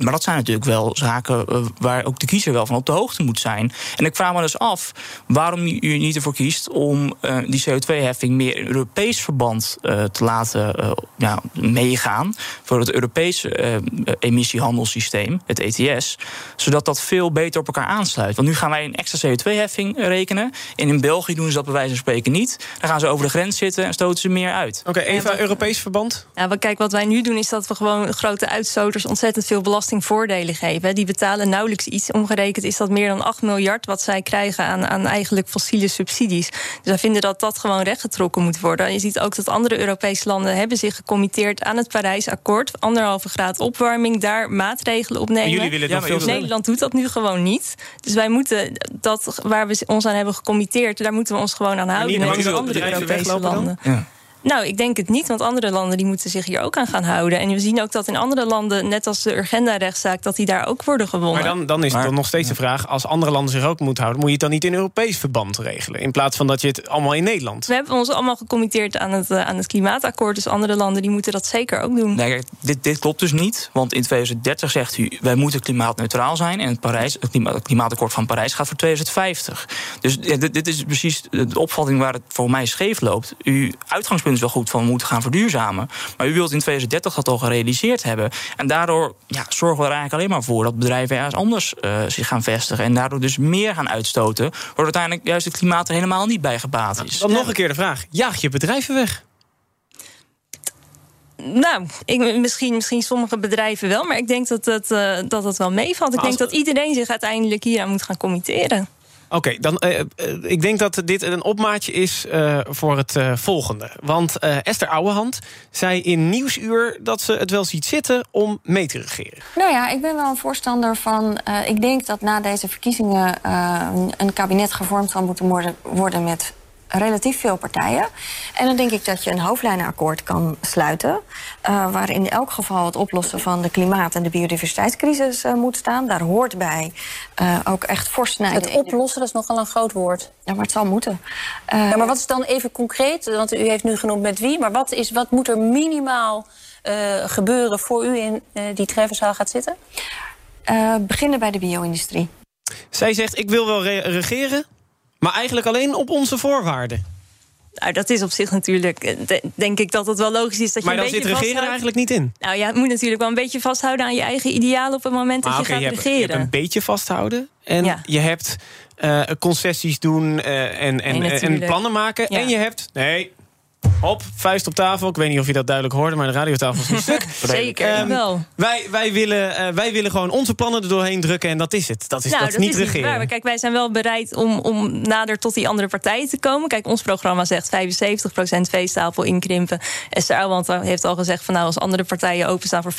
Maar dat zijn natuurlijk wel zaken eh, waar ook de kiezer wel van op de hoogte moet zijn. En ik vraag me dus af waarom u niet ervoor kiest om eh, die CO2-heffing meer in Europees verband eh, te laten eh, ja, meegaan. Voor het Europese eh, emissiehandelssysteem, het ETS. Zodat dat veel beter op elkaar aansluit. Want nu gaan wij een extra CO2-heffing rekenen. En in België doen ze dat bij wijze van spreken niet. Dan gaan ze over de grens zitten en stoten ze meer uit. Oké, Eva, Europees verband? Ja, maar kijk, wat wij nu doen is dat we gewoon grote uitstoters ontzettend veel belastingvoordelen geven. Die betalen nauwelijks iets. Omgerekend is dat meer dan 8 miljard wat zij krijgen aan, aan eigenlijk fossiele subsidies. Dus wij vinden dat dat gewoon rechtgetrokken moet worden. Je ziet ook dat andere Europese landen hebben zich gecommitteerd aan het Parijsakkoord. Anderhalve graad opwarming, daar maatregelen op nemen. Jullie willen het nog veel. Nederland doet dat nu gewoon niet. Dus wij moeten dat waar we ons aan hebben gecommitteerd, daar moeten we ons gewoon aan houden. niet Net als dat andere Europese weglopen dan? Nou, ik denk het niet, want andere landen die moeten zich hier ook aan gaan houden. En we zien ook dat in andere landen, net als de Urgenda-rechtszaak, dat die daar ook worden gewonnen. Maar dan, dan is het dan nog steeds de vraag: als andere landen zich ook moeten houden, moet je het dan niet in Europees verband regelen? In plaats van dat je het allemaal in Nederland. We hebben ons allemaal gecommitteerd aan het, eh, aan het klimaatakkoord. Dus andere landen die moeten dat zeker ook doen. Nee, dit, dit klopt dus niet. Want in 2030 zegt u, wij moeten klimaatneutraal zijn. En het, Parijs, het, klima- het klimaatakkoord van Parijs gaat voor 2050. Dus ja, dit, dit is precies de opvatting waar het voor mij scheef loopt. Uw uitgangspunt is wel goed van we moeten gaan verduurzamen. Maar u wilt in 2030 dat al gerealiseerd hebben. En daardoor ja, zorgen we er eigenlijk alleen maar voor dat bedrijven ergens anders eh, zich gaan vestigen. En daardoor dus meer gaan uitstoten. Waardoor uiteindelijk juist het klimaat er helemaal niet bij gebaat is. Dan nog een keer de vraag: jaag je bedrijven weg? Nou, ik, misschien, misschien sommige bedrijven wel, maar ik denk dat het, eh, dat het wel meevalt. Ik denk dat iedereen zich uiteindelijk hier aan moet gaan committeren. Oké, dan eh, eh, ik denk dat dit een opmaatje is eh, voor het volgende. Want Esther Ouwehand zei in Nieuwsuur dat ze het wel ziet zitten om mee te regeren. Nou ja, ik ben wel een voorstander van. ik denk dat na deze verkiezingen een- kabinet gevormd zal moeten worden, worden met relatief veel partijen. En dan denk ik dat je een hoofdlijnenakkoord kan sluiten. eh, waarin in elk geval het oplossen van de klimaat- en de biodiversiteitscrisis eh, moet staan. Daar hoort bij eh, ook echt fors snijden. Het oplossen, dat is nogal een groot woord. Ja, maar het zal moeten. ja, maar wat is dan even concreet? Want u heeft nu genoemd met wie. Maar wat, is, wat moet er minimaal eh, gebeuren voor u in eh, die treffenzaal gaat zitten? Eh, beginnen bij de bio-industrie. Zij zegt: Ik wil wel re- regeren, Maar eigenlijk alleen op onze voorwaarden. Nou, dat is op zich natuurlijk, eh, de- denk ik dat het wel logisch is dat je Maar een dan zit regeren er eigenlijk niet in. Nou ja, het moet natuurlijk wel een beetje vasthouden aan je eigen idealen op het moment dat je gaat je, hebt, je regeren. hebt een beetje vasthouden. En Ja. je hebt eh, concessies doen eh, en, en, Nee, en, plannen maken. Ja. En je hebt. Nee. Hop, vuist op tafel. Ik weet niet of je dat duidelijk hoorde, maar de radiotafel is niet stuk. Zeker, Ehm, wel. Wij, wij, willen, eh, wij willen gewoon onze plannen er doorheen drukken en dat is het. Dat is, nou, dat is niet is regeren. waar. Maar Kijk, wij zijn wel bereid om, om nader tot die andere partijen te komen. Kijk, ons programma zegt 75% veestapel inkrimpen. Esther Ouwehand heeft al gezegd van nou, als andere partijen openstaan voor 50%.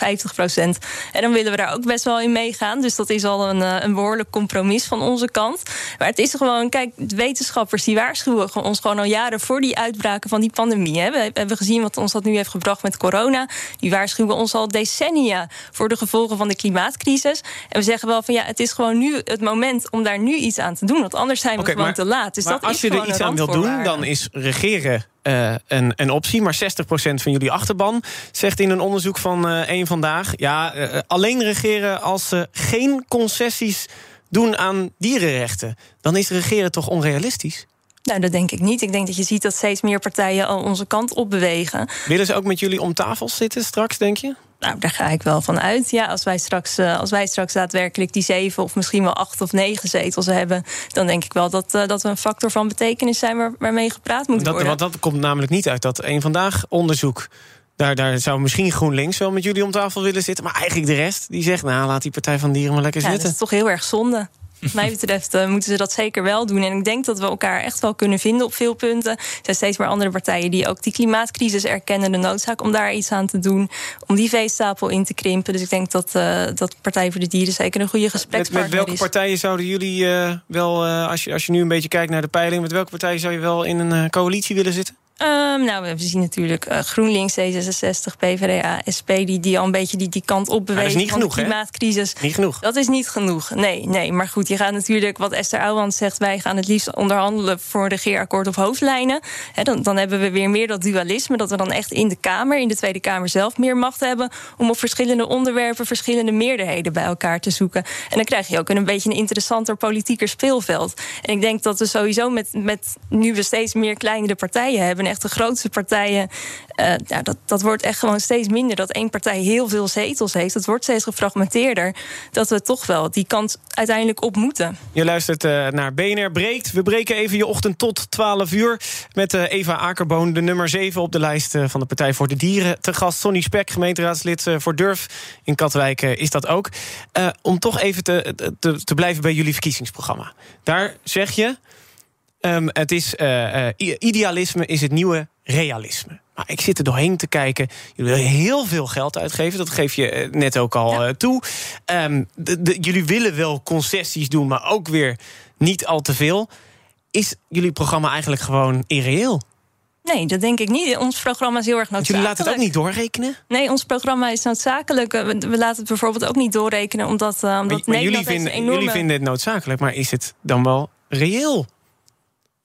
En dan willen we daar ook best wel in meegaan. Dus dat is al een, eh, een behoorlijk compromis van onze kant. Maar het is gewoon, kijk, wetenschappers die waarschuwen ons gewoon al jaren voor die uitbraken van die pandemie. Hè. We hebben gezien wat ons dat nu heeft gebracht met corona. Die waarschuwen ons al decennia voor de gevolgen van de klimaatcrisis. En we zeggen wel van ja, het is gewoon nu het moment om daar nu iets aan te doen. Want anders zijn we gewoon maar- te laat. Dus maar dat als is je er iets aan wil doen, dan is regeren eh, een, een optie. Maar 60% van jullie achterban zegt in een onderzoek van eh één vandaag... ja, eh, alleen regeren als ze geen concessies doen aan dierenrechten. Dan is regeren toch onrealistisch? Nou, dat denk ik niet. Ik denk dat je ziet dat steeds meer partijen al onze kant op bewegen. Willen ze ook met jullie om tafel zitten straks, denk je? Nou, daar ga ik wel van uit. Ja, als wij straks, eh, als wij straks daadwerkelijk die zeven of misschien wel acht of negen zetels hebben, dan denk ik wel dat, eh, dat we een factor van betekenis zijn waar, waarmee gepraat moet Dat, worden. want dat komt namelijk niet uit dat één vandaag onderzoek. Daar, daar zou misschien GroenLinks wel met jullie om tafel willen zitten. Maar eigenlijk de rest die zegt, nou laat die Partij van Dieren maar lekker Ja, dat zitten. is toch heel erg zonde. Wat mij betreft eh, moeten ze dat zeker wel doen. En ik denk dat we elkaar echt wel kunnen vinden op veel punten. Er zijn steeds meer andere partijen die ook die klimaatcrisis erkennen. De noodzaak om daar iets aan te doen. Om die veestapel in te krimpen. Dus ik denk dat, eh dat Partij voor de Dieren zeker een goede gesprekspartner met welke is. partijen zouden jullie eh, wel, als, je, als je nu een beetje kijkt naar de peiling, met welke partijen zou je wel in een coalitie willen zitten? Ehm, nou, we zien natuurlijk eh, GroenLinks, D66, PvdA, SP... die, die al een beetje die, die kant op bewegen dat is niet genoeg, de hè? klimaatcrisis. Niet genoeg. Dat is niet genoeg, nee, nee. Maar goed, je gaat natuurlijk, wat Esther Ouwehand zegt... wij gaan het liefst onderhandelen voor een regeerakkoord op hoofdlijnen. Dan, dan hebben we weer meer dat dualisme... dat we dan echt in de Kamer, in de Tweede Kamer zelf... meer macht hebben om op verschillende onderwerpen... verschillende meerderheden bij elkaar te zoeken. En dan krijg je ook een beetje een interessanter politieker speelveld. En ik denk dat we sowieso met, met nu we steeds meer kleinere partijen hebben... en echt de grootste partijen, ja, dat, dat wordt echt gewoon steeds minder. Dat één partij heel veel zetels heeft. Dat wordt steeds gefragmenteerder. Dat we toch wel die kant uiteindelijk op moeten. Je luistert eh, naar BNR Breekt. We breken even je ochtend tot 12 uur. Met eh, Eva Akerboon, de nummer 7 op de lijst van de Partij voor de Dieren. Te gast Sonny Spek, gemeenteraadslid voor Durf. In Katwijk is dat ook. Om toch even te, te blijven bij jullie verkiezingsprogramma. Daar zeg je. Ehm, het is, eh, eh, idealisme is het nieuwe realisme. Maar ik zit er doorheen te kijken. Jullie willen heel veel geld uitgeven. Dat geef je eh, net ook al toe. Ehm, de- de- jullie willen wel concessies doen, maar ook weer niet al te veel. Is jullie programma eigenlijk gewoon irreëel? Nee, dat denk ik niet. Ons programma is heel erg noodzakelijk. jullie laten het ook niet doorrekenen? Nee, ons programma is noodzakelijk. We, we laten het bijvoorbeeld ook niet doorrekenen... omdat, eh, omdat Maar, maar Nederland jullie, vinden, enorme... jullie vinden het noodzakelijk, maar is het dan wel reëel?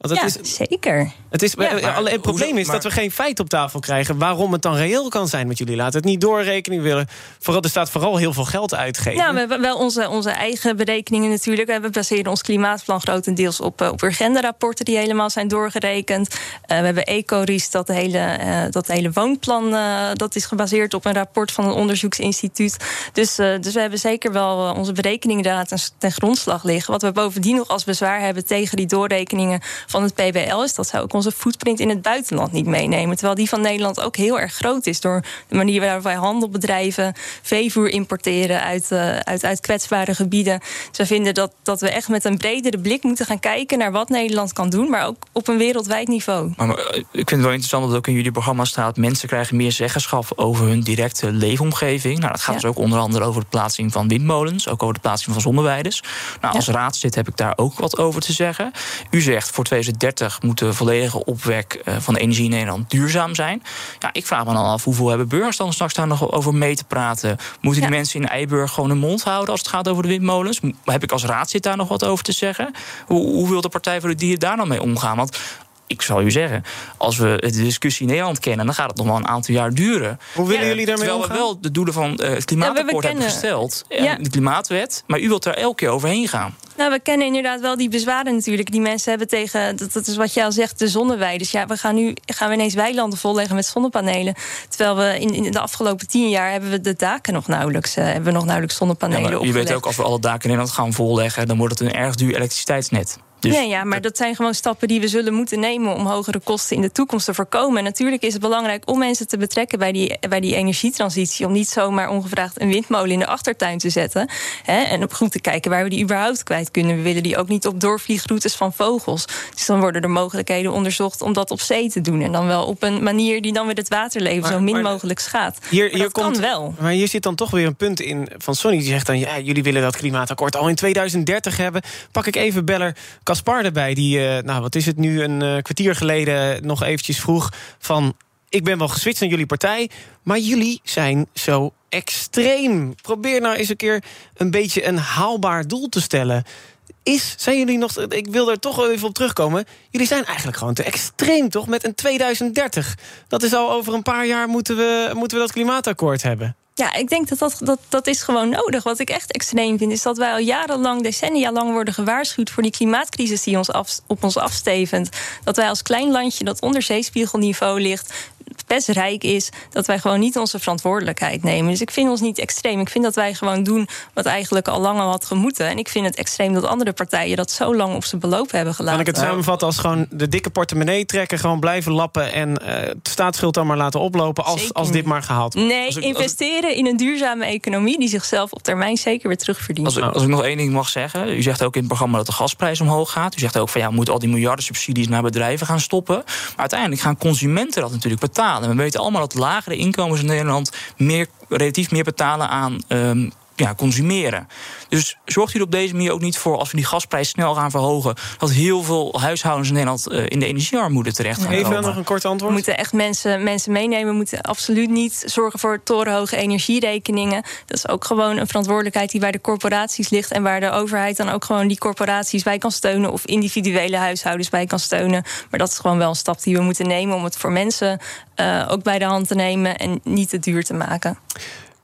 Want het ja, is, zeker. Het, is, Ja, eh, maar alle- het probleem hoezo- is dat we geen feit op tafel krijgen waarom het dan reëel kan zijn. Want jullie laten het niet doorrekenen. Jullie Willen, vooral, er staat vooral heel veel geld uitgeven. Nou, we hebben wel onze, onze eigen berekeningen natuurlijk. We baseren ons klimaatplan grotendeels op, eh, op Urgenda-rapporten die helemaal zijn doorgerekend. Eh, we hebben Ecoris, dat hele, eh, dat hele woonplan, eh, dat is gebaseerd op een rapport van een onderzoeksinstituut. Dus, eh, dus we hebben zeker wel eh, onze berekeningen daar ten, ten grondslag liggen. Wat we bovendien nog als bezwaar hebben tegen die doorrekeningen van het PBL is dat zou ook onze footprint in het buitenland niet meenemen. Terwijl die van Nederland ook heel erg groot is door de manier waarop wij handelbedrijven veevoer importeren uit, eh, uit, uit kwetsbare gebieden. Dus we vinden dat, dat we echt met een bredere blik moeten gaan kijken naar wat Nederland kan doen, maar ook op een wereldwijd niveau. Maar, maar, eh, ik vind het wel interessant dat ook in jullie programma staat... mensen krijgen meer zeggenschap over hun directe leefomgeving. Nou, dat gaat Ja. dus ook onder andere over de plaatsing van windmolens... ook over de plaatsing van zonneweiders. Nou, als raadslid heb ik daar ook wat over te zeggen. U zegt voor 2030 moet de volledige opwek eh, van de energie in Nederland duurzaam zijn. Ja, ik vraag me dan af, hoeveel hebben burgers dan straks daar nog over mee te praten? Moeten die mensen in Eiburg gewoon hun mond houden... als het gaat over de windmolens? Mo- Heb ik als raadslid daar nog wat over te zeggen? Hoe, hoe wil de Partij voor de Dieren daar nou mee omgaan? Want ik zal u zeggen, als we de discussie in Nederland kennen, dan gaat het nog wel een aantal jaar duren. Hoe willen jullie daarmee Terwijl omgaan? we wel de doelen van eh, het klimaatakkoord Ja, we hebben gesteld, Ja. de klimaatwet, maar u wilt er elke keer overheen gaan. Nou, we kennen inderdaad wel die bezwaren natuurlijk die mensen hebben tegen, dat, dat is wat jij al zegt, de zonneweiden. Dus ja, we gaan nu gaan we ineens weilanden volleggen met zonnepanelen. Terwijl we in, in de afgelopen tien jaar hebben we de daken nog nauwelijks, eh, hebben we nog nauwelijks Ja, zonnepanelen maar je opgelegd. weet ook, als we alle daken in Nederland gaan volleggen, dan wordt het een erg duur elektriciteitsnet. Dus nee, ja, maar dat zijn gewoon stappen die we zullen moeten nemen om hogere kosten in de toekomst te voorkomen. En natuurlijk is het belangrijk om mensen te betrekken bij die, bij die energietransitie. Om niet zomaar ongevraagd een windmolen in de achtertuin te zetten. Hè, en op goed te kijken waar we die überhaupt kwijt kunnen. We willen die ook niet op doorvliegroutes van vogels. Dus dan worden er mogelijkheden onderzocht om dat op zee te doen. En dan wel op een manier die dan weer het waterleven zo min mogelijk schaadt. Hier, hier dat komt, kan wel. Maar hier zit dan toch weer een punt in van Sonny. Die zegt dan, ja, jullie willen dat klimaatakkoord al in 2030 hebben. Pak ik even beller Caspar erbij. Die, eh, nou, wat is het nu, een eh, kwartier geleden nog eventjes vroeg van... ik ben wel geswitcht aan jullie partij, maar jullie zijn zo extreem. Probeer nou eens een keer een beetje een haalbaar doel te stellen. Is, zijn jullie nog, ik wil er toch even op terugkomen... jullie zijn eigenlijk gewoon te extreem, toch? Met een 2030. Dat is al over een paar jaar moeten we, moeten we dat klimaatakkoord hebben. Ja, ik denk dat dat, dat dat is gewoon nodig. Wat ik echt extreem vind, is dat wij al jarenlang, decennia lang worden gewaarschuwd voor die klimaatcrisis die ons af, op ons afstevend. Dat wij als klein landje dat onder zeespiegelniveau ligt, best rijk is, dat wij gewoon niet onze verantwoordelijkheid nemen. Dus ik vind ons niet extreem. Ik vind dat wij gewoon doen wat eigenlijk al lang al had gemoeten. En ik vind het extreem dat andere partijen dat zo lang op zijn beloop hebben gelaten. Kan ik het samenvatten als gewoon de dikke portemonnee trekken... gewoon blijven lappen en eh de staatsschuld dan maar laten oplopen... als, Zeker als dit niet. maar gehaald Nee, Als ik- als ik- investeren in een duurzame economie die zichzelf op termijn zeker weer terugverdient. Als ik, als ik nog één ding mag zeggen. U zegt ook in het programma dat de gasprijs omhoog gaat. U zegt ook van ja, we moeten al die miljarden subsidies naar bedrijven gaan stoppen. Maar uiteindelijk gaan consumenten dat natuurlijk betalen. We weten allemaal dat lagere inkomens in Nederland meer, relatief meer betalen aan. ehm, ja, consumeren. Dus zorgt u er op deze manier ook niet voor, als we die gasprijs snel gaan verhogen, dat heel veel huishoudens in Nederland eh, in de energiearmoede terecht gaan Even nog een kort antwoord. We moeten echt mensen, mensen meenemen. We moeten absoluut niet zorgen voor torenhoge energierekeningen. Dat is ook gewoon een verantwoordelijkheid die bij de corporaties ligt. En waar de overheid dan ook gewoon die corporaties bij kan steunen. Of individuele huishoudens bij kan steunen. Maar dat is gewoon wel een stap die we moeten nemen om het voor mensen eh, ook bij de hand te nemen. En niet te duur te maken.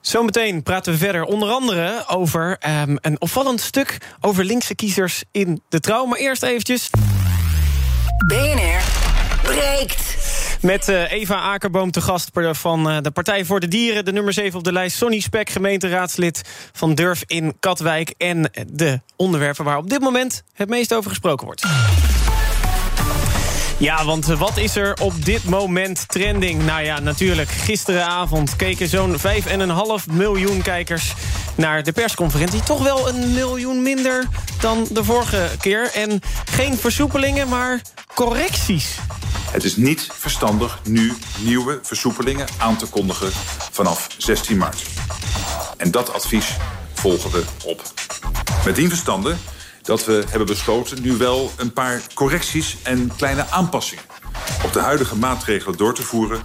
Zometeen praten we verder onder andere over ehm, een opvallend stuk... over linkse kiezers in de trouw. Maar eerst eventjes... BNR breekt. Met eh, Eva Akerboom te gast van eh, de Partij voor de Dieren. De nummer 7 op de lijst. Sonny Spek, gemeenteraadslid van Durf in Katwijk. En de onderwerpen waar op dit moment het meest over gesproken wordt. Ja, want wat is er op dit moment trending? Nou ja, natuurlijk, gisteravond keken zo'n 5,5 miljoen kijkers naar de persconferentie. Toch wel een miljoen minder dan de vorige keer. En geen versoepelingen, maar correcties. Het is niet verstandig nu nieuwe versoepelingen aan te kondigen vanaf 16 maart. En dat advies volgen we op. Met die verstande dat we hebben besloten nu wel een paar correcties en kleine aanpassingen op de huidige maatregelen door te voeren,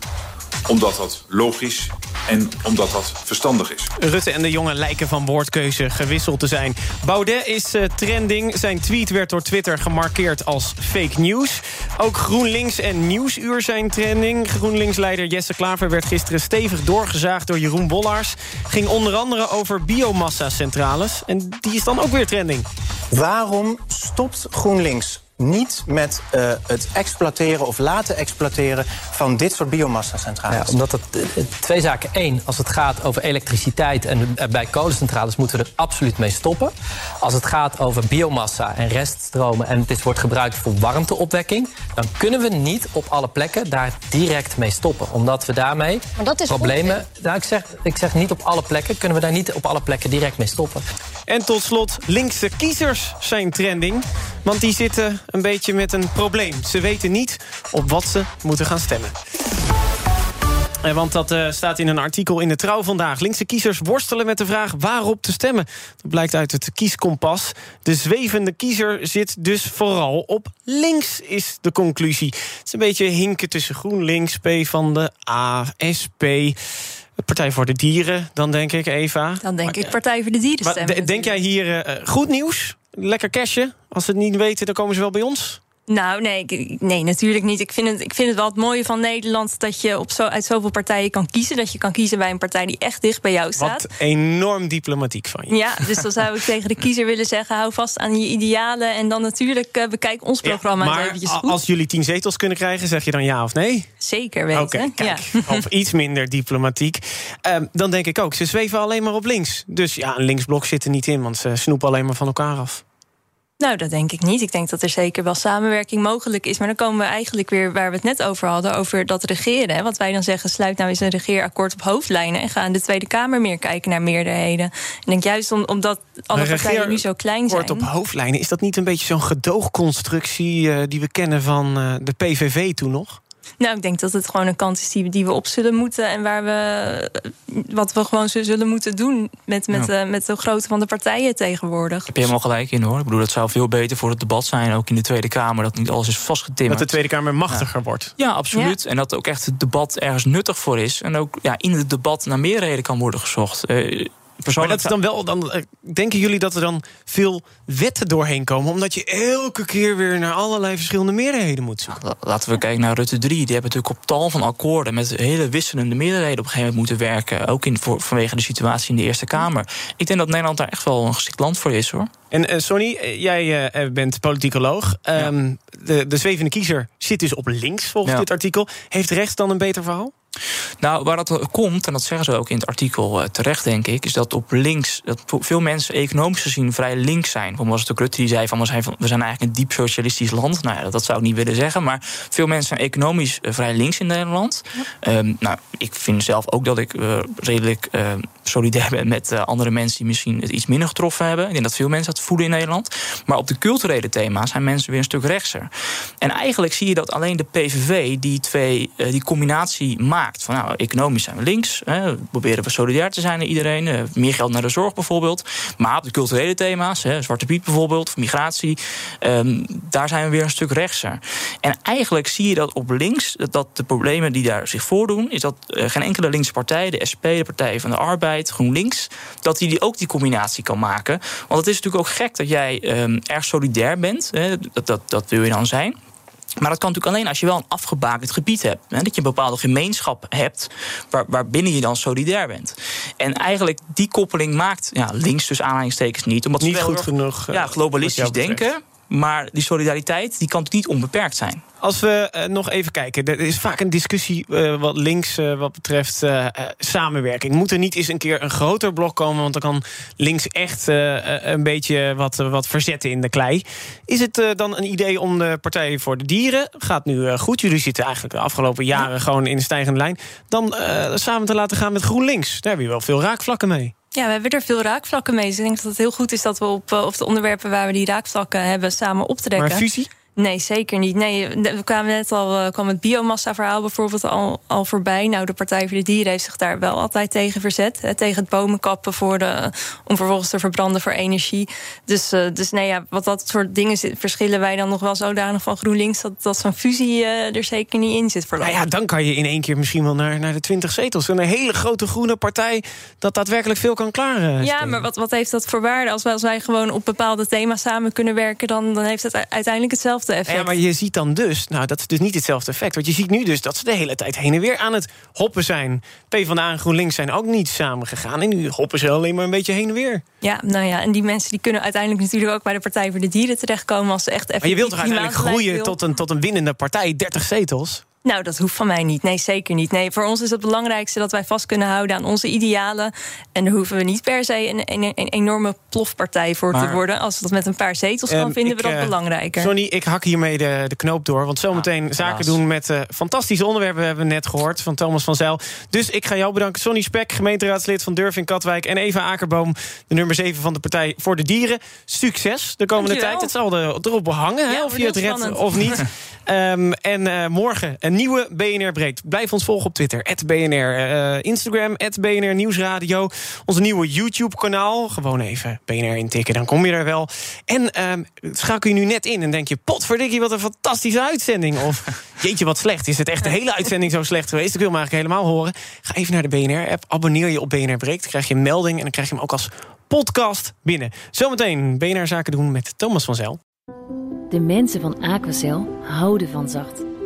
omdat dat logisch en omdat dat verstandig is. Rutte en de jongen lijken van woordkeuze gewisseld te zijn. Baudet is eh, trending. Zijn tweet werd door Twitter gemarkeerd als fake news. Ook GroenLinks en Nieuwsuur zijn trending. GroenLinks-leider Jesse Klaver werd gisteren stevig doorgezaagd door Jeroen Bollaars. Ging onder andere over biomassa-centrales. En die is dan ook weer trending. Waarom stopt GroenLinks niet met uh, het exploiteren of laten exploiteren van dit soort biomassa-centrales? Ja, omdat het uh, twee zaken. Eén, als het gaat over elektriciteit en uh, bij kolencentrales moeten we er absoluut mee stoppen. Als het gaat over biomassa en reststromen en dit wordt gebruikt voor warmteopwekking, dan kunnen we niet op alle plekken daar direct mee stoppen. Omdat we daarmee maar dat is problemen. Nou, ik, zeg, ik zeg niet op alle plekken, kunnen we daar niet op alle plekken direct mee stoppen. En tot slot, linkse kiezers zijn trending. Want die zitten een beetje met een probleem. Ze weten niet op wat ze moeten gaan stemmen. En want dat uh, staat in een artikel in de Trouw vandaag. Linkse kiezers worstelen met de vraag waarop te stemmen. Dat blijkt uit het kieskompas. De zwevende kiezer zit dus vooral op links, is de conclusie. Het is een beetje hinken tussen GroenLinks, P van de A, SP... Partij voor de Dieren, dan denk ik, Eva. Dan denk maar, ik Partij voor de Dieren stemmen. Denk jij hier uh, goed nieuws? Lekker cashje? Als ze het niet weten, dan komen ze wel bij ons? Nou, nee, ik- nee, natuurlijk niet. Ik vind, het, ik vind het wel het mooie van Nederland dat je op zo, uit zoveel partijen kan kiezen. Dat je kan kiezen bij een partij die echt dicht bij jou staat. Wat enorm diplomatiek van je. Ja, dus dan zou ik tegen de kiezer willen zeggen: hou vast aan je idealen. En dan natuurlijk eh, bekijk ons programma Maar eventjes goed. als jullie tien zetels kunnen krijgen, zeg je dan ja of nee? Zeker weten. Oké, ja. of iets minder diplomatiek. Ehm, dan denk ik ook, ze zweven alleen maar op links. Dus ja, een linksblok zit er niet in, want ze snoepen alleen maar van elkaar af. Nou, dat denk ik niet. Ik denk dat er zeker wel samenwerking mogelijk is. Maar dan komen we eigenlijk weer waar we het net over hadden, over dat regeren. Hè. Wat wij dan zeggen, sluit nou eens een regeerakkoord op hoofdlijnen en ga in de Tweede Kamer meer kijken naar meerderheden. Ik denk juist om, omdat alle partijen nu zo klein zijn. Op hoofdlijnen, is dat niet een beetje zo'n gedoogconstructie eh, die we kennen van eh, de PVV toen nog? Nou, ik denk dat het gewoon een kant is die, we- die we op zullen moeten. En waar we wat we gewoon zullen moeten doen met, met, Ja. eh, met de grootte van de partijen tegenwoordig. Heb je helemaal gelijk in hoor. Ik bedoel, het zou veel beter voor het debat zijn, ook in de Tweede Kamer, dat niet alles is vastgetimmerd. Dat de Tweede Kamer machtiger wordt. Ja, absoluut. En dat ook echt het debat ergens nuttig voor is. En ook ja, in het debat naar meerderheden kan worden gezocht. Eh, Maar dat is dan wel, dan, eh, denken jullie dat er dan veel wetten doorheen komen? Omdat je elke keer weer naar allerlei verschillende meerderheden moet zoeken. Laten we kijken naar Rutte 3. Die hebben natuurlijk op tal van akkoorden met hele wisselende meerderheden op een gegeven moment moeten werken. Ook in, voor, vanwege de situatie in de Eerste Kamer. Ik denk dat Nederland daar echt wel een geschikt land voor is hoor. En eh, Sonny, eh, jij bent politicoloog. Ehm, de, de zwevende kiezer zit dus op links volgens Ja. dit artikel. Heeft rechts dan een beter verhaal? Nou, waar dat komt, en dat zeggen ze ook in het artikel eh, terecht, denk ik, is dat op links, dat veel mensen economisch gezien vrij links zijn. Bijvoorbeeld was het ook Rutte die zei van we zijn, van, we zijn eigenlijk een diep socialistisch land. Nou ja, dat, dat zou ik niet willen zeggen, maar veel mensen zijn economisch eh, vrij links in Nederland. Ehm, nou, ik vind zelf ook dat ik eh, redelijk solidair ben met andere mensen die misschien het iets minder getroffen hebben. Ik denk dat veel mensen dat voelen in Nederland. Maar op de culturele thema's zijn mensen weer een stuk rechtser. En eigenlijk zie je dat alleen de PVV die twee, die combinatie maakt. Van nou, economisch zijn we links. Hè, proberen we solidair te zijn naar iedereen. eh, meer geld naar de zorg bijvoorbeeld. Maar op de culturele thema's, hè, Zwarte Piet bijvoorbeeld, of migratie, ehm, daar zijn we weer een stuk rechtser. En eigenlijk zie je dat op links, dat- de problemen die daar zich voordoen, is dat eh, geen enkele linkse partij, de SP, de Partij van de Arbeid, GroenLinks, dat die, die ook die combinatie kan maken. Want het is natuurlijk ook gek dat jij ehm, erg solidair bent. Hè, dat, dat, dat wil je dan zijn. Maar dat kan natuurlijk alleen als je wel een afgebakend gebied hebt. Hè, dat je een bepaalde gemeenschap hebt waar, waarbinnen je dan solidair bent. En eigenlijk die koppeling maakt ja, links dus aanhalingstekens niet. Omdat ze Niet wel goed genoeg, eh, Ja, wat globalistisch denken. Maar die solidariteit die kan niet onbeperkt zijn. Als we eh, nog even kijken, er is vaak een discussie eh, wat links eh, wat betreft samenwerking. Moet er niet eens een keer een groter blok komen, want dan kan links echt een beetje wat, wat verzetten in de klei. Is het dan een idee om de Partij voor de Dieren, gaat nu goed, jullie zitten eigenlijk de afgelopen jaren gewoon in de stijgende lijn, dan samen te laten gaan met GroenLinks? Daar heb je wel veel raakvlakken mee. Ja, we hebben er veel raakvlakken mee. Dus ik denk dat het heel goed is dat we op, eh, op de onderwerpen waar we die raakvlakken hebben samen optrekken. Maar fusie? Nee, zeker niet. Nee, we kwamen net al eh, kwam het biomassa-verhaal bijvoorbeeld al, al voorbij. Nou, de Partij voor de Dieren heeft zich daar wel altijd tegen verzet. Hè, tegen het bomen kappen voor de, om vervolgens te verbranden voor energie. Dus, eh, dus nee, ja, wat dat soort dingen verschillen wij dan nog wel zodanig van GroenLinks dat, dat zo'n fusie eh, er zeker niet in zit voor Nou ja, dan kan je in één keer misschien wel naar, naar de 20 zetels. Een hele grote groene partij dat daadwerkelijk veel kan klaren. Ja, maar wat, wat heeft dat voor waarde? Als wij, als wij gewoon op bepaalde thema's samen kunnen werken, dan, dan heeft het uiteindelijk hetzelfde effect. Ja, maar je ziet dan dus, nou dat is dus niet hetzelfde effect. Want je ziet nu dus dat ze de hele tijd heen en weer aan het hoppen zijn. PvdA en GroenLinks zijn ook niet samen gegaan. En nu hoppen ze alleen maar een beetje heen en weer. Ja, nou ja, en die mensen die kunnen uiteindelijk natuurlijk ook bij de Partij voor de Dieren terechtkomen als ze echt even. Maar je wilt toch uiteindelijk groeien tot een, tot een winnende partij, 30 zetels? Nou, dat hoeft van mij niet. Nee, zeker niet. Nee, voor ons is het belangrijkste dat wij vast kunnen houden aan onze idealen. En daar hoeven we niet per se een, een, een enorme plofpartij voor te worden. Als we dat met een paar zetels kan, Ehm, vinden ik, we dat eh, belangrijker. Sonny, ik hak hiermee de, de knoop door. Want zometeen zaken helaas. doen met eh, fantastische onderwerpen... hebben we net gehoord van Thomas van Zijl. Dus ik ga jou bedanken. Sonny Spek, gemeenteraadslid van Durf in Katwijk... en Eva Akerboom, de nummer 7 van de Partij voor de Dieren. Succes de komende Dankjewel. tijd. Het zal er, erop behangen of je het redt of niet. Ehm, en eh, morgen een nieuwe BNR Breekt. Blijf ons volgen op Twitter, BNR. eh, Instagram, BNR Nieuwsradio. Onze nieuwe YouTube-kanaal. Gewoon even BNR intikken, dan kom je er wel. En ehm, schakel je nu net in en denk je... potverdikkie, wat een fantastische uitzending. Of jeetje, wat slecht. Is het echt de hele uitzending zo slecht geweest? Ik wil hem eigenlijk helemaal horen. Ga even naar de BNR-app, abonneer je op BNR Breekt. Dan krijg je een melding en dan krijg je hem ook als podcast binnen. Zometeen BNR Zaken doen met Thomas van Zel. De mensen van Aquacel houden van zacht.